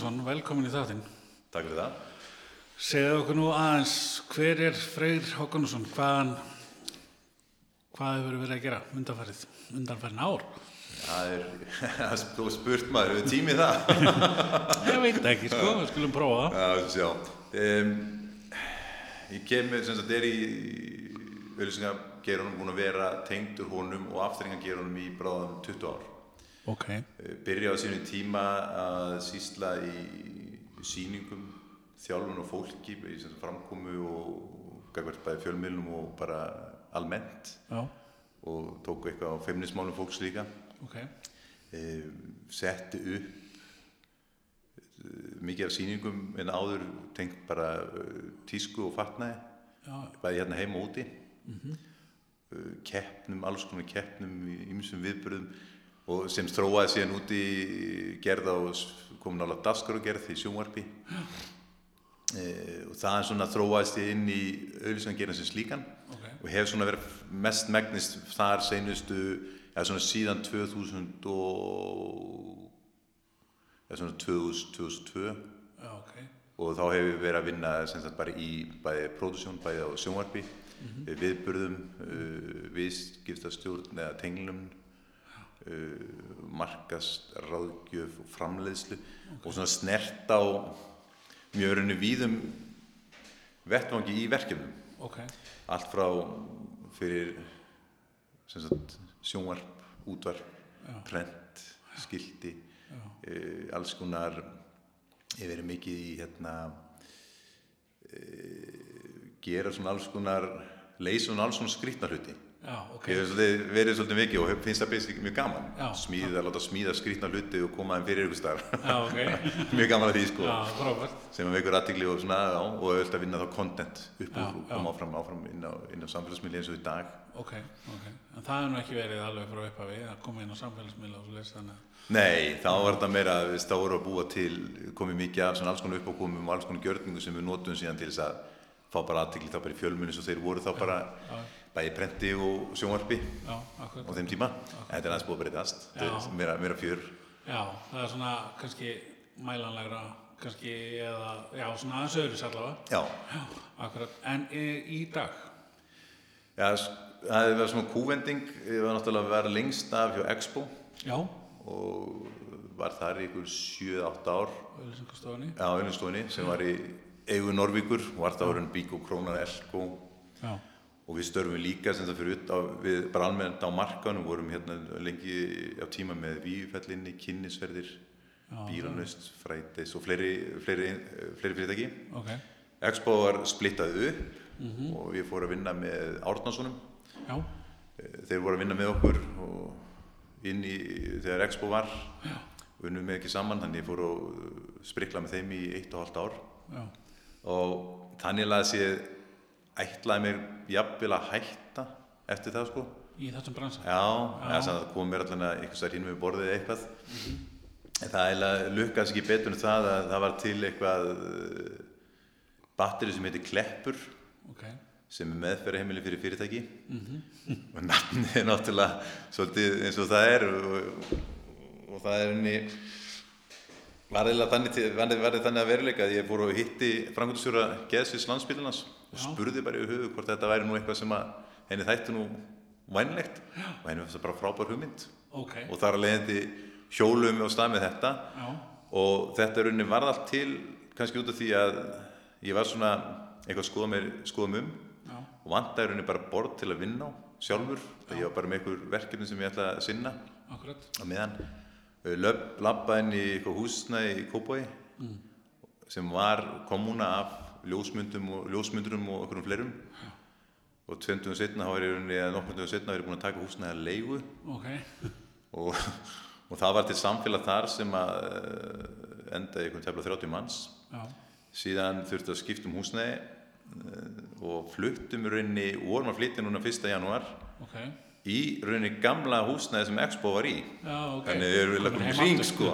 Gunnarsson, velkomin í þáttinn. Takk fyrir það. Segðu okkur nú aðeins, hver er Freyr H. Gunnarsson? Hvaðan, hvað hefur verið að gera undanfarið, undanfarið ár? Það er, þú spurt maður, við tímið það. Ég veit ekki, sko, við skulum prófa það. Já. Um, ég kemur, sem sagt, er í auðvisingagerunum búin að vera tengdur honum og afturringagerunum í bráðum 20 ár. Ok, Uh, Byrja á sínum tíma að sísla í sýningum, þjálfun og fólki, í framkomu og bæði fjölmiðlum og bara almennt. Já, og tóku eitthvað á feimnismálum fólks líka. ok, eh, setti upp eh, mikið af sýningum en áður tengt bara eh, tísku og fatnaði. Bæði hérna heima úti. Eh, keppnum, alls konar keppnum í ymsum viðbyrðum og sem þróaði síðan úti gerð á komin ála daskarugerð í sjónvarpi. E, og það er svona þróaðist ég inn í auðlýsingargerðin sem slíkan ok, og hef svona verið mest megnist þar seinustu eða svona síðan 2000 og eða svona 2000, 2002 já, ok, og þá hef ég verið að vinna sem sagt bara í bæði pródusjón, bæði á sjónvarpi mm viðburðum uh, viðskiptastjórn eða tenglum uh, markast ráðgjöf og framleiðslu og svona snert á mjög raunni víðum vettvangi í verkefnum ok, allt frá fyrir sagt, sjónvarp, útvarp, Já. prent, skilti, já, uh, alls konar, ég verið mikið í hérna, uh, gera svona alls konar, leysa svona alls konar skrýtna hluti. Já, ok, Ég hef svolítið, verið svolítið mikið og finnst það basic mjög gaman. Já. Smíða, láta smíða skrýtna hluti og koma þeim fyrir ykkur starf. já, ok, mjög gaman að því sko. já, Sem að veikur aðtikli og svona, já, og auðvitað að vinna þá content upp Já, og já. koma áfram, áfram inn á, á samfélagsmiðli eins og í dag. ok, ok. En það hefur nú ekki verið alveg frá upphafi að koma inn á samfélagsmiðla og lesa þannig að, Nei, þá var þetta meira, við þá voru að búa til, komið mikið af svona alls konar uppákomum og alls konar gjörningu sem við notum síðan til þess að fá bara aðtikli þá bara í fjölmunni svo þeir voru þá bara já, bæði prenti og sjónvarpi já, á þeim tíma. En þetta er aðeins búið að breytast, Já. meira, meira fjör. já, það er svona kannski mælanlegra, kannski eða, já, svona aðeins öðru allavega, Já, já, akkurat, en í, í dag, Já, það var svona kúvending, ég var náttúrulega að vera lengst af hjá Expo. Já, og var þar í ykkur 7-8 ár. Auðlýsingastofunni, á Ölustofunni sem var í eigu Norvíkur, var það voru en Bík og Krónar Elko já, og við störfum líka sem það fyrir ut á, við bara almennt á markanum vorum hérna lengi á tíma með Vífellinni, kynnisverðir, Já, Bíranust, Frætis og fleiri, fleiri, fleiri fyrirtæki. ok, Expo var splittað upp og ég fór að vinna með Árnarssonum. já, Þeir voru að vinna með okkur og inn í þegar Expo var. Já, og unnum með ekki saman þannig ég fór að sprikla með þeim í eitt og halvt ár. Já, og þannig að sé ætlaði mér jafnvel að hætta eftir það sko. Í þessum bransa, já, eða sem það kom mér allan að einhvers þar hinn við borðið eða eitthvað. En það lukkaðs ekki betur en það að það var til eitthvað uh, batteri sem heitir Kleppur ok, sem er meðferðarheimili fyrir fyrirtæki. Og nafnið er náttúrulega svolítið eins og það er og, og það er henni var eiginlega þannig, þannig að veruleika að ég fór og hitti frangundastjóra Geðsvis landsbílunars og Já. spurði bara í höfu hvort þetta væri nú eitthvað sem að henni þætti nú vænlegt. Og henni fannst það bara frábær hugmynd. Ok, og þar að leiðandi hjólum við á stað með þetta. Já, og þetta rauninni varð allt til kannski út af því að ég var svona eitthvað að skoða mér skoða mig um. Já, og vantaði rauninni bara borð til að vinna á sjálfur. Þegar ég var bara með einhver verkefni sem ég ætla að sinna akkurat, á meðan labbaði inn í eitthvað húsnæði í Kópói sem var komúna af ljósmyndum og ljósmyndurum og einhverjum fleirum. Og tvendum setna þá er ég rauninni eða nokkur tvendum setna þá er ég búin að taka húsnæði að leigu. Ok, og, og það var til samfélag þar sem að eh, endaði einhvern tefla 30 manns. Já, síðan þurfti að skipta um húsnæði eh, og fluttum í rauninni vorum að flytja núna 1. janúar. Ok, í rauninni gamla húsnæði sem Expo var í. Já, ok. þannig við erum við komin í aftur. sko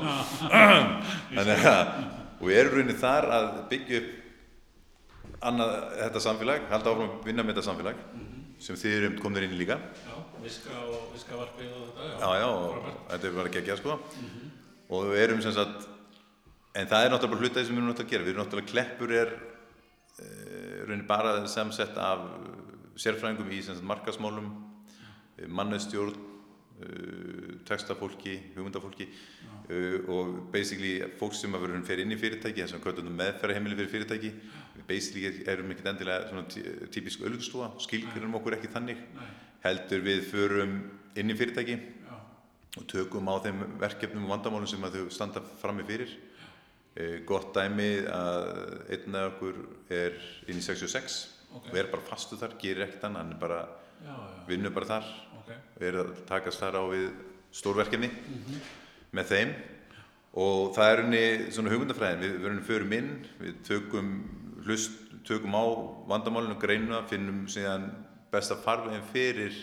þannig að og við erum rauninni þar að byggja upp annað þetta samfélag halda áfram að vinna með þetta samfélag sem þið erum komnir inn í líka. Já, viska og viskavarpið og þetta, já. Já og þetta er bara ekki að gera sko og við erum sem sagt en það er náttúrulega bara hlutaði sem við erum náttúrulega að gera. Við erum náttúrulega kleppur er uh, raunin bara samsett af sérfræðingum í markasmálum, mannestjórn, uh, textafólki, hugmyndafólki uh, og basically fólk sem að vera fyrir inn í fyrirtæki, þess að kvöldunum meðferðarheimili fyrir fyrirtæki. Við basically erum ekkert endilega svona tí- típisk öllugstofa, skilgrinum okkur ekki þannig. Heldur við förum inn í fyrirtæki og tökum á þeim verkefnum og vandamálum sem að þau standa frammi fyrir. E, gott dæmi að einn af okkur er inn í 66 Ok. og er bara fastu þar, gerir ekkert annað, hann er bara, já, já, vinnur bara þar. Ok. og er að takast þar á við stórverkefni með þeim. Og það er henni svona hugmyndafræðin, við verðum förum inn, við tökum hlust, tökum á vandamálinu, greinuna, finnum síðan besta farvegin fyrir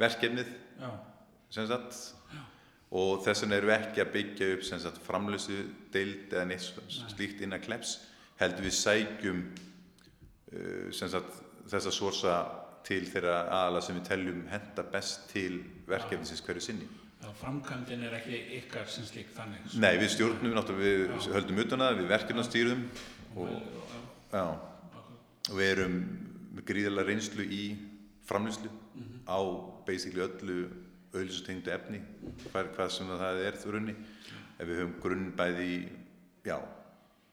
verkefnið Já, sem sagt. Og þess vegna erum við ekki að byggja upp sem sagt framlösu deild eða neitt s- slíkt innan kleps heldur við sækjum uh, sem sagt þessa sorsa til þeirra aðala sem við teljum henda best til verkefnisins hverju sinni. já framkvæmdin er ekki ykkar sem slík þannig. sko. Nei, við stjórnum við höldum utan að við verkefnastýrum og, Já, já, og við erum með gríðarlega reynslu í framlýslu á basically öllu auðlýsutengdu efni, hvað, hvað sem það er þurrunni, ef við höfum grunn bæði í, já,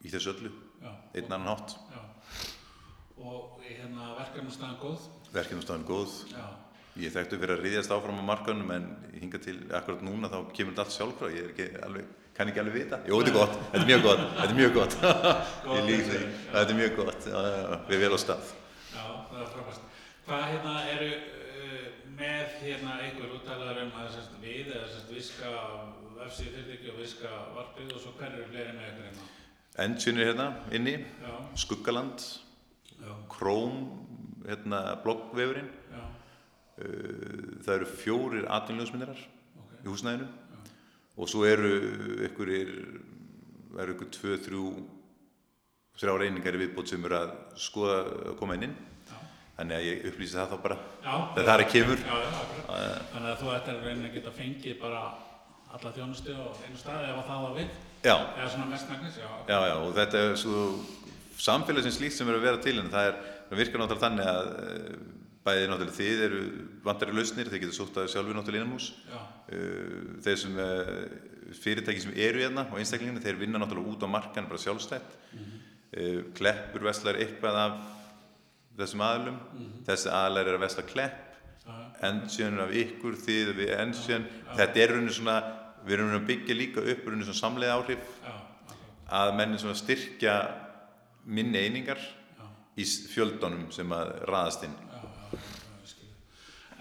í þessu öllu, já, einn annan hátt, já. Og hérna verkefnastæðan góð? verkefnastofan góð, Já, ég er þekktu fyrir að riðjast áfram á markanum en hinga til akkurat núna þá kemur þetta allt sjálfráð, ég er ekki alveg, kann ekki alveg vita, jú, þetta er gott, þetta er mjög gott, þetta er mjög gott, ég lík því, þetta er mjög gott, við erum vel á stað. já, það er frábært. Hvað hérna eru uh, með hérna einhver úttalaður um að við eða sérst, viska vefsíð fyrirtæki og viska varpið og svo hver eru fleiri með ykkur hérna? Engine er hérna inni, Já, Skuggaland, já, Chrome, hérna, bloggvefurinn, já, uh, það eru fjórir atvinnljósmyndirar ok. í húsnæðinu og svo eru ykkurir, það eru ykkur tvö, þrjú, þrjá reyningar í viðbót sem eru að skoða að koma inn inn. Já, Þannig að ég upplýsi það þá bara já. þegar það er að kemur. Já, já. Þannig að þú ættir að reyna að geta fengið bara alla þjónustu á einu staði ef að það á við. Já, Eða svona mestmægnis, já. já, já, og þetta er svo samfélag sem slíkt sem er að vera til en það er, það virkar náttúrulega þannig að eh, bæði náttúrulega þið eru vantari lausnir, þið getur sótt að sjálfur náttúrulega innanhús Uh, þeir sem uh, fyrirtæki sem eru hérna og einstaklinginu, þeir vinna náttúrulega út á markan bara sjálfstætt. Uh, kleppur veslar eitthvað af þessum aðlum þessi aðlar er að vesla klepp. Já, endsjön af ykkur, þið við endsjön þetta er raunin svona við erum raunin að byggja líka upp raunin svona samlega áhrif að menni svona styrkja minni einingar Já. í fjöldunum sem að raðast inn Já, já.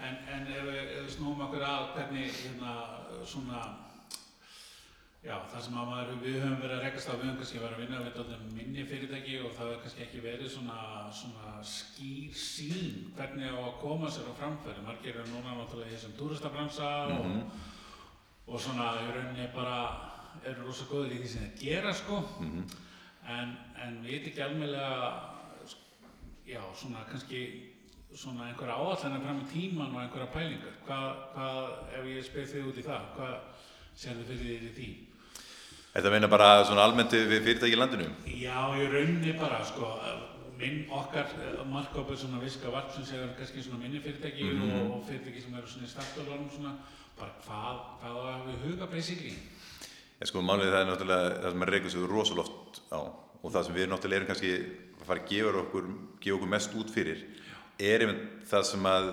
En, en ef við, snúum okkur að hvernig hérna svona, já það sem að maður, við höfum verið að rekast á, við höfum kannski verið að vinna við dálítið minni fyrirtæki og það hefur kannski ekki verið svona, svona skýr sín hvernig á að koma sér á framfæri. Margir eru núna náttúrulega í þessum túristabransa og, og svona í rauninni bara eru rosa góðir í því sem þeir gera sko en, en veit ekki alveglega já, svona kannski svona einhverja áallanir fram í tíman og einhverja pælingar. Hvað, hvað, ef ég spyr þig út í það, hvað sér þið fyrir þér í því? Þetta meina bara svona almennt við fyrirtæki í landinu Já, ég raunni bara, sko, minn okkar markkópur svona viska varp sem séu kannski svona minni fyrirtæki og, og fyrirtæki sem eru svona í startuðlunum svona, bara hvað, hvað á að við huga basically? En sko málið það er náttúrulega það sem maður reykur sig rosaloft á og það sem við náttúrulega erum kannski að fara að gefa okkur, gefa okkur mest út fyrir er einmitt það sem að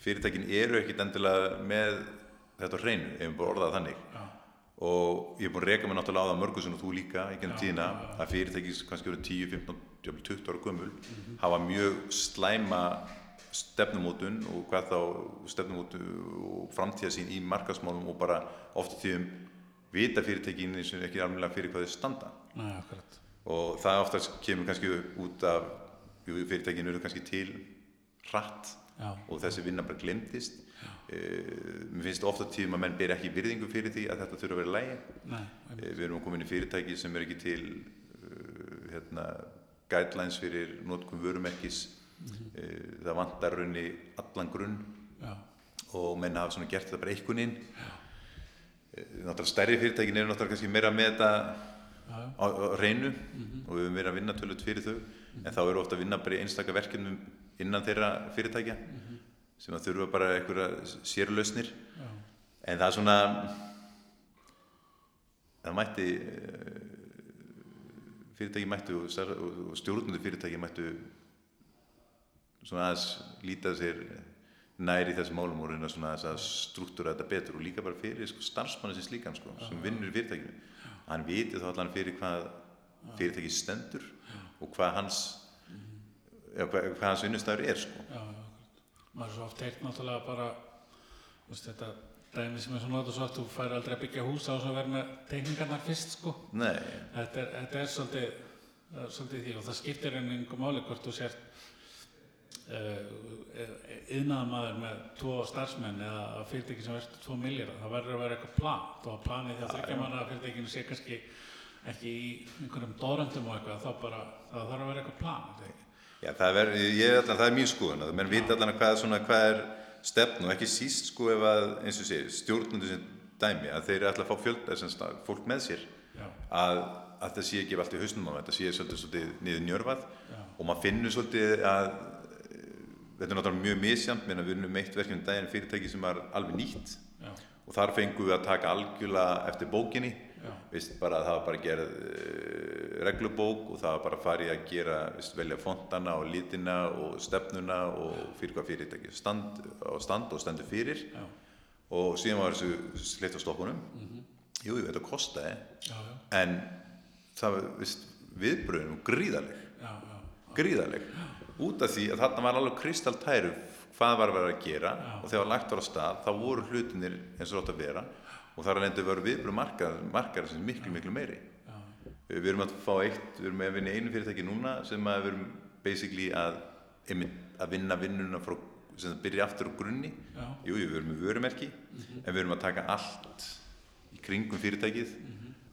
fyrirtækin eru ekkit endilega með þetta hreinu, ef við bara orðað það þannig. Já, og ég er búin að reyka mig náttúrulega á það mörgu sem þú líka í gennum Já, tíðina að fyrirtæki sem kannski eru 10, 15, jafnvel 20 ára gömul hafa mjög slæma stefnumótun og hvað þá stefnumótun og framtíðasín í markasmálum og bara oft í tíðum vita fyrirtækin eins og ekki alveg fyrir hvað þau standa. Akkurat. og það oftast kemur kannski út af jú, fyrirtækin eru kannski til hratt Já, og þessi vinna bara glemtist uh, mér finnst ofta tíðum að menn ber ekki virðingu fyrir því að þetta þurfa að vera lægi næ, Eh, Við erum að koma inn í fyrirtæki sem er ekki til uh, hérna, guidelines fyrir notkun vörumerkis. Uh, það vantar raunni allan grunn. Já, og menn hafa gert þetta bara einhvern inn. Uh, náttúrulega stærri fyrirtækin eru náttúrulega kannski meira með þetta já. á, á reynu og við höfum verið að vinna tölvöld fyrir þau. En þá eru ofta að vinna bara í einstaka verkefnum innan þeirra fyrirtækja sem að þurfa bara einhverja sérlausnir. Já. en það er svona það mætti eh, fyrirtæki mættu og, stjórnundu fyrirtæki mættu svona aðeins líta sér nær í þessum málum og reyna svona aðeins að struktúra þetta betur og líka bara fyrir sko, starfsmanni sem slíkan sko, sem vinnur fyrirtækinu hann viti þá allan fyrir hvað fyrirtæki stendur og hvað hans já, hvað, hvað hans vinnustæður er sko. Já. Maður er svo oft heyrt náttúrulega bara, veist, þetta dæmi sem er svo notað svo oft, þú fær aldrei að byggja hús á þess að vera með teikningarnar fyrst, sko. Nei, Þetta er, þetta er svolítið, svolítið því og það skiptir enn einhver máli hvort þú sért uh, yðnaðamaður með tvo starfsmenn eða fyrirtæki sem verður tvo miljardar. Það verður að vera eitthvað plan. Þó að planið að þryggja manna fyrirtækinu sé kannski ekki í einhverjum dóröndum og eitthvað, þá bara, það þarf að vera eitthvað plan. er? Já, það, ver, ég, allan, það er mín skoðun að menn vita allan hvað, svona, hvað er stefn og ekki síst sko ef að eins og sé stjórnundu sem dæmi að þeir eru alltaf að fá fjölda sem stað, fólk með sér að, að það sé ekki allt í hausnum á þetta sé svolítið, svolítið já, og maður finnur svolítið að eh, þetta er náttúrulega mjög misjant menn að við erum eitt verkefni daginn fyrirtæki sem var alveg nýtt. Já, og þar fengum við að taka algjörlega eftir bókinni. Vist, bara, það var bara gerð uh, reglubók og það var bara farið að gera vist, velja fontana og litina og stefnuna og fyrir hvað fyrirtæki stand, og stand og stendur fyrir. Já, og síðan var þessu sleitt á stokkunum. Jú, ég veit að já, en það var vist, viðbröðum gríðaleg gríðaleg út af því að þarna var alveg kristaltæru hvað var vera að gera Já. og þegar lagt var á stað þá voru hlutinir eins og rátt að vera og þar að lendi veru viðbröð markar, markar sem miklu miklu meiri. Já, við erum að fá eitt, við erum að vinna einu fyrirtæki núna sem að við erum basically að, að vinna vinnuna frá, sem það byrja aftur á grunni. Já, jú, við erum með vörumerki en við erum að taka allt í kringum fyrirtækið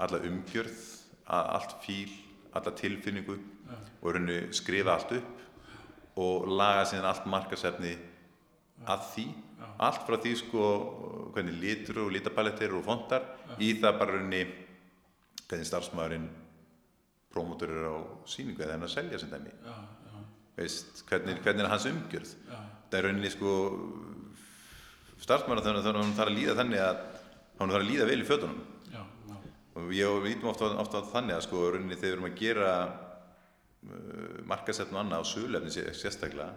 alla umgjörð, allt fíl alla tilfinningu já, og skrifa allt upp og laga síðan allt markasefni að því. Já. allt frá því sko hvernig litur og litapalettir og fontar í það bara rauninu hvernig starfsmæðurinn prómotur er á sýningu eða hann að selja sem dæmi. Já, já, veist, hvernig, hvernig er hans umgjörð? Já, það er rauninni sko starfsmæður þannig að hann þarf að líða þannig að hann þarf að líða vel í fötunum. Já, já, og ég lítum ofta, ofta þannig að sko rauninni þegar við erum að gera markasetn og annað á sögulefni sé- sérstaklega.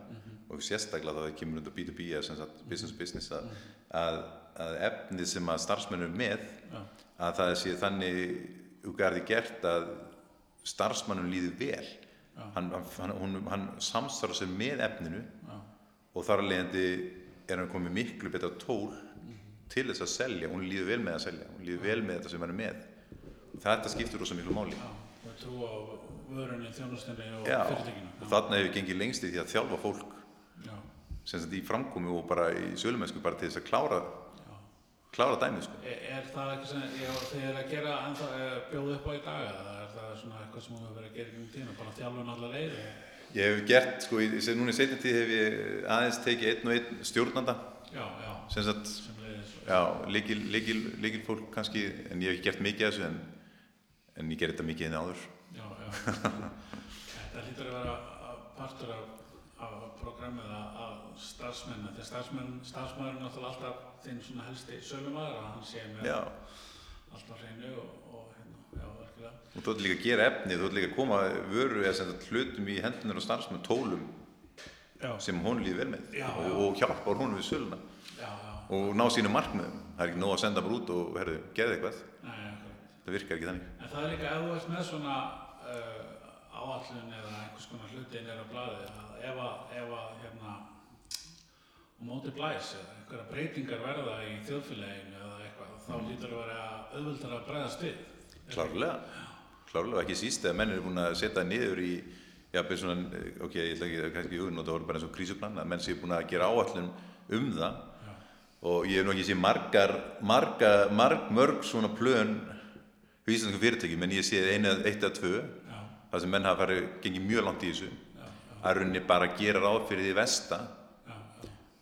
Og sérstaklega þá það kemur undir B2B eða sem sagt business to business að, að, að efnið sem að starfsmenn eru með já, að það sé þannig úrgarði gert að starfsmannum líður vel. Hann, hann, hann, hann samstarf sér með efninu já, og þar að leiðandi er hann komið miklu betra tól til þess að selja, hún líður vel með að selja. Hún líður vel með þetta sem hann er með. Þetta skiptur rosa miklu máli. Og trú á vörunni, þjónustinni og Já, fyrirtækinu. og þarna hefur gengið lengst í því að þjálfa fólk. Já, sem sagt í framkomi og bara í sölumennsku bara til þess að klára, klára dæmið sko. Er, er það ekki sem ég var þegar að gera en það bjóð upp á í dag eða er það svona eitthvað sem þú hefur verið að gera í gegnum tíma, bara þjálfun allar leið? Ég hef gert, sko, í, núna í seinni tíð hef ég aðeins tekið einn og einn stjórnanda. Já, já, sem sagt, líkil, fólk kannski, en ég hef ekki gert mikið af þessu en, en ég ger þetta mikið en áður Já, já. Þetta hlýtur að vera partur af, af programmið að, að starfsmenn, þegar starfsmenn, starfsmæður er náttúrulega alltaf þinn svona helsti sölumæður að hann sé með Já, allt á hreinu og, og hérna, já, verkilega. og þú ert líka að gera efni, þú ert líka að koma vöru eða sagt hlutum í hendunar og starfsmenn tólum Já, sem hún líður vel með og, og hjálpar hún við söluna og ná sínum markmiðum. Það er ekki nóg að senda bara út og herðu, gerði eitthvað. Það virkar ekki þannig. En það er líka ef þú ert með svona uh, áallun eða einhvers konar hluti nýra á blaði að ef að, ef að hérna, á móti blæs eða einhverja breytingar verða í þjóðfélaginu eða eitthvað, þá lítur að vera auðvöldar að bregðast við. Klárlega. Klárlega, ekki síst eða menn eru búin að setja niður í Já, bara svona, ok, ég ætla ekki, kannski auðvitað, það voru bara eins og krísuplan, að menn séu búin að gera áallun um það Já, og ég hef nú ekki sé margar, marga, marg, mörg svona plön hjá íslensku fyrirtækjum, en ég sé einu, eitt eða tvö, já, þar sem menn hafa farið, gengið mjög langt í þessu, já, að runni bara að gera ráð fyrir því vesta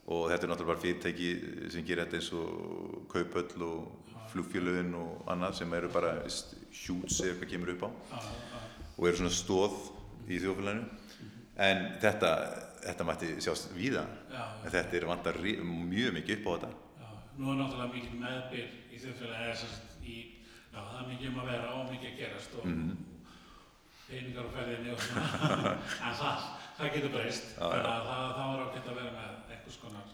og þetta er náttúrulega bara fyrirtæki sem gerir þetta eins og kaupöll og flugfélögin og annað sem eru bara hjúts eða eitthvað kemur upp á. Og eru svona stóð í þjóðfélaginu. En þetta, þetta mætti sjást víða. En þetta er vantar mjög mikið upp á þetta. Já. Nú er náttúrulega mikið meðbyr í þjóðfélagi sem já, það er mikið um að vera og mikið að gerast og Mhm. peningar á ferðinni og svona, en það, það getur breyst, þannig að það, það var ágætt að vera með einhvers konar,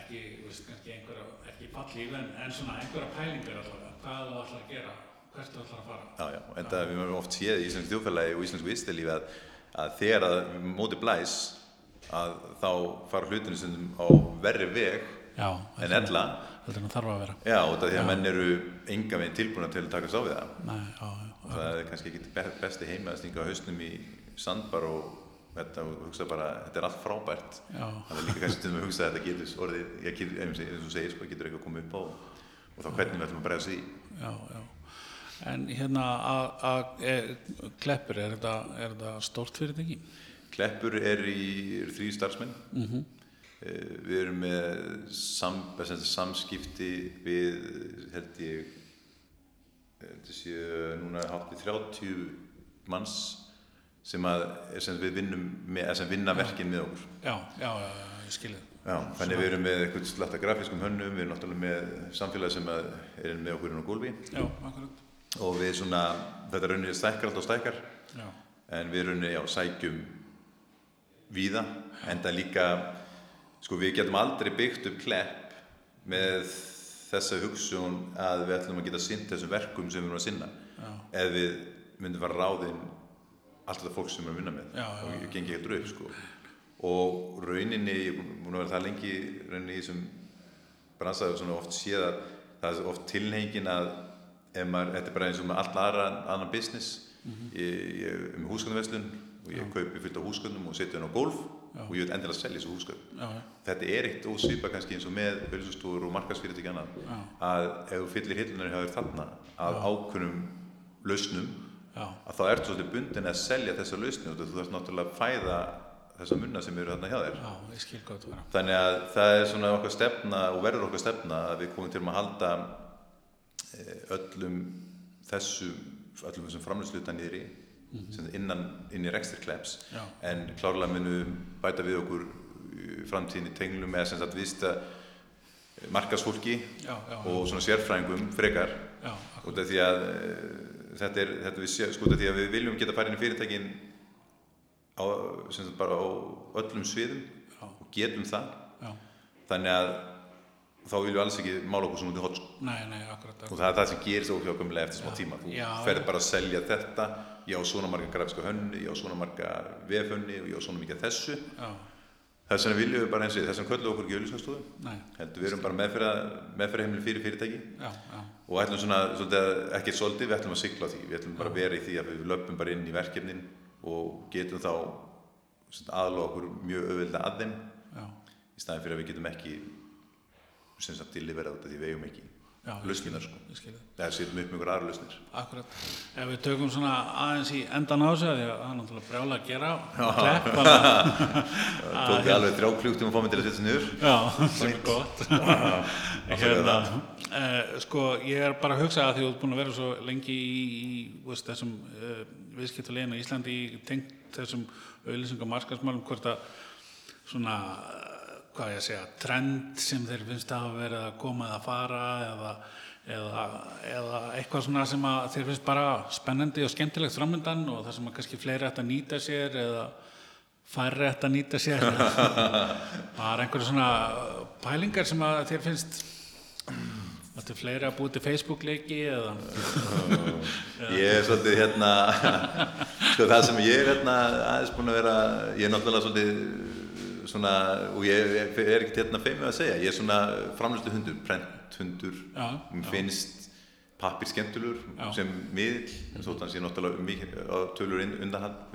ekki, veist, kannski einhverja, ekki fallíf, en, en svona einhverja pælingar allavega, hvað þú ætlar að gera, hvert þú ætlar að fara. Já, já, en það við höfum oft séð í íslensk þjóðfélagi og íslensku vistilífi að, að þegar að móti blæs að þá fara hlutinu stundum á verri veg Já, en ella Þetta er þarf að vera. já, út af því að menn eru enga veginn tilbúna til að takast á við það Nei, já, já, og það er kannski ekki be- besti heima að stinga hausnum í sandbar og þetta og hugsa bara, þetta er allt frábært já, það er líka kannski stundum að hugsa að þetta getur orðið, ég getur, eins og segir, sko, getur eitthvað komið upp á og þá hvernig við ætlum að bregða sig í já, já. En hérna að, e, Kleppur, er þetta, er þetta stórt fyrirtæki? Kleppur er í er þrý starfsmenn Mm -hmm. Eh, Við erum með sam, samskipti við, held ég, held ég séu núna hátt í 30 manns sem, að, sem við vinnum með, sem vinna verkin með okkur. Já, já, ég skilði. Já, þannig við erum með eitthvað slatta grafískum hönnum, við erum náttúrulega með samfélag sem að er með okkur inn á gólfi Já, akkurat. og við svona, þetta raunir stækkar alltaf stækkar Já, en við raunir, já, sækjum víða, enda líka, sko við getum aldrei byggt upp klepp með þessa hugsun að við ætlum að geta sinnt þessum verkum sem við erum að sinna. Já, ef við myndum fara ráðinn allt þetta fólk sem við erum að vinna með Já, já, og ég gengi eitthvað upp sko. og rauninni, ég er búin að vera það lengi rauninni í þessum bransaðu svona oft séð að það er oft tilhengin að ef maður, þetta er bara eins og með allt aðra annan business. Ég, ég er um húsgöndverslun og ég kaupi fullt af húsgöndum og setja henn á gólf Já. og ég vil endilega selja þessu húsgönd þetta er eitt ósvipa kannski eins og með auðvitað og markarsfyrirtæki annað. Já. að ef þú fyllir hillunar hjá þér þarna af ákveðnum lausnum já, að þá ertu svolítið bundin að selja þessa lausni og þú þarfst náttúrulega að fæða þessa munna sem eru þarna hjá þér. Já, þannig að það er svona okkar stefna og verður okkar stefna að við komum til að halda eh, öllum þessum öllum þessum framlýsluta niðri sem innan inn í reksturkleps en klárlega munum bæta við okkur framtíðin í tenglum með sem sagt vista markasfólki Já, já, og svona sérfræðingum frekar. Já, út af því að uh, þetta er, þetta við, sko, því að við viljum geta farið inn í fyrirtækin á, sagt bara á öllum sviðum og getum það. Þannig að þá viljum við alls ekki mála okkur svona út í hot sko. nei, nei, akkurat, og það er það sem gerist óhjákvæmlega eftir smá tíma. Þú Já, ferð bara að selja þetta ég á svona marga grafíska hönni, ég á svona marga vefhönni og ég á svona mikið þessu. Já, þess vegna viljum við bara eins og þess vegna köllum okkur ekki nei, heldur við erum bara meðferða, meðferðaheimili fyrir fyrirtæki. Já, já, og ætlum svona, að- ekki svolítið, við ætlum að sigla því, við ætlum bara að vera í því að við löpum bara inn í verkefnin og getum þá aðlofa sem sagt deliverað út af því við eigum ekki skil- sko, eða setjum upp ykkur aðra lausnir. Akkurat. Ef við tökum svona aðeins í endan á þessu, því að það er náttúrulega brjála að gera það tók alveg þrjá kluktum að fá mig til að setja sig niður. Já, sem er gott. Hérna, eh, sko, ég er bara að hugsa að því þú ert búin að vera svo lengi í, í veist, þessum uh, viðskiptulegin á Íslandi í tengt þessum markarsmálum, hvort að svona, eh, hvað ég segja, trend sem þeir finnst að hafa verið að koma eða fara eða, eða, eða eitthvað svona sem þeir finnst bara spennandi og skemmtilegt framöndan og það sem að kannski fleiri ætti að nýta sér eða færri ætti að nýta sér. Bara einhverju svona pælingar sem að þér finnst Þetta er fleiri að búið til Facebook-leiki eða... ég er svolítið hérna sko það sem ég er hérna aðeins búin að vera ég er náttúrulega svolítið svona og ég ég er ekkert hérna feimið að segja ég er svona framlustu hundur, prent hundur Já, mér já. finnst pappir skemmtulur sem miðl en þótt hann sé náttúrulega mikið tölur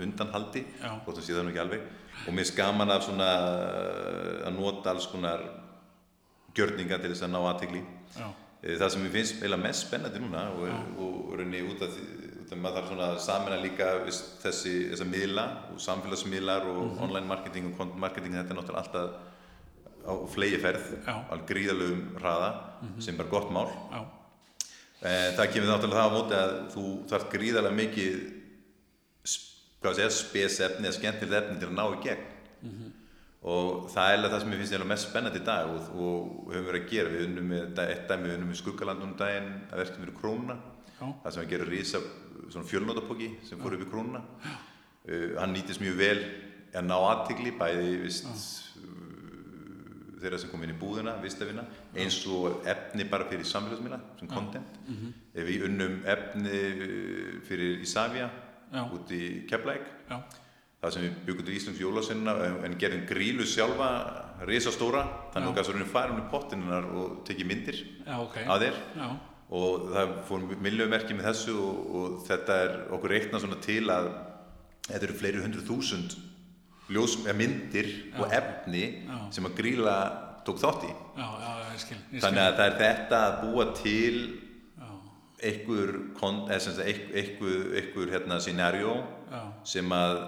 undanhaldi Já. þótt hann sé það nú ekki alveg. Og mér gaman af svona að nota alls konar gjörninga til þess að ná aðtegli það sem mér finnst eiginlega mest spennandi núna og, og raunni út af því maður þarf svona að samina líka þessi, þessa miðla og samfélagsmiðlar og Mhm. online marketing og content marketing þetta er náttúrulega alltaf á flegi ferð á gríðalögum hraða sem er gott mál. Já, En það kemur náttúrulega það á móti að þú þarf gríðarlega mikið spesefni eða skemmtilegt efni til að ná í gegn. Og það er alveg það sem ég finnst mest spennandi í dag og, og höfum verið að gera. Við unnum með dæmi, við unnum með skuggalandunum daginn að verkefni krónuna. Já. Það sem að gera rísa svona fjölnótapóki sem fór upp í krónuna. Uh, hann nýtist mjög vel að ná aðtigli bæði vist, uh, þeirra sem kom inn í búðina vistafina, eins og efni bara fyrir samfélagsmiðla sem content. Ef við unnum efni uh, fyrir Ísafja út í Keflæk það sem við byggum til Íslands jólasinna en, en gerðum grílu sjálfa risastóra, þannig að Já. þú gæst að farin um pottinunar og tekið myndir já, ok. að þér. Já, og það fór millumerki með þessu og, og þetta er okkur reiknað svona til að þetta eru fleiri hundru þúsund myndir og efni Já. sem að gríla tók þátt í. Já, já, þannig að það er þetta að búa til Já, einhver, einhver, hérna, scenario já, sem að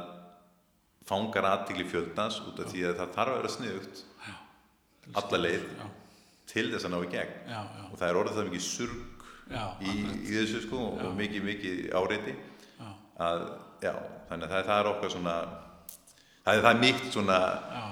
fangar aðtigli fjöldans út af því að það þarf að vera sniðugt. Alla leið. Já, til þess að ná í gegn. Já, já, og það er orðið það mikið surg í, í þessu sko og mikið, mikið áreiti. Að, þannig að það, það er okkar svona það er, það mitt svona já,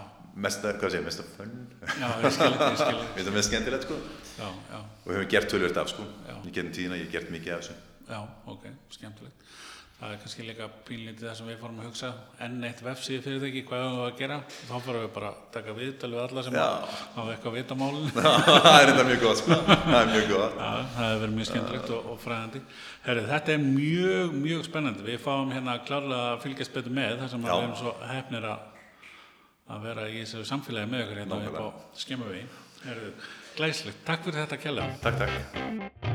mesta, hvað segir, mesta fönn já, ég skil, ég skil. þetta er mest skemmtilegt sko. Og við höfum gert tölvöld af sko. Í getum tíðina, ég hef gert mikið af þessu. Já, ok, skemmtilegt. Það er kannski líka pínlítið það sem við fórum að hugsa, enn eitt vefsíði fyrirtæki, hvað erum við að gera? Þá fórum við bara að taka viðtal við alla sem hafa eitthvað að vita á málinu. það er þetta mjög gott sko það er mjög gott Já, það hefur verið mjög skemmtilegt og, og fræðandi. Herri, þetta er mjög, mjög spennandi. Við fáum hérna klárlega að fylgjast betur með þar sem við erum svo hefnir að, að vera í þessu samfélagi með ykkur hérna upp á skemmavegi. Glæslegt. Takk fyrir þetta takk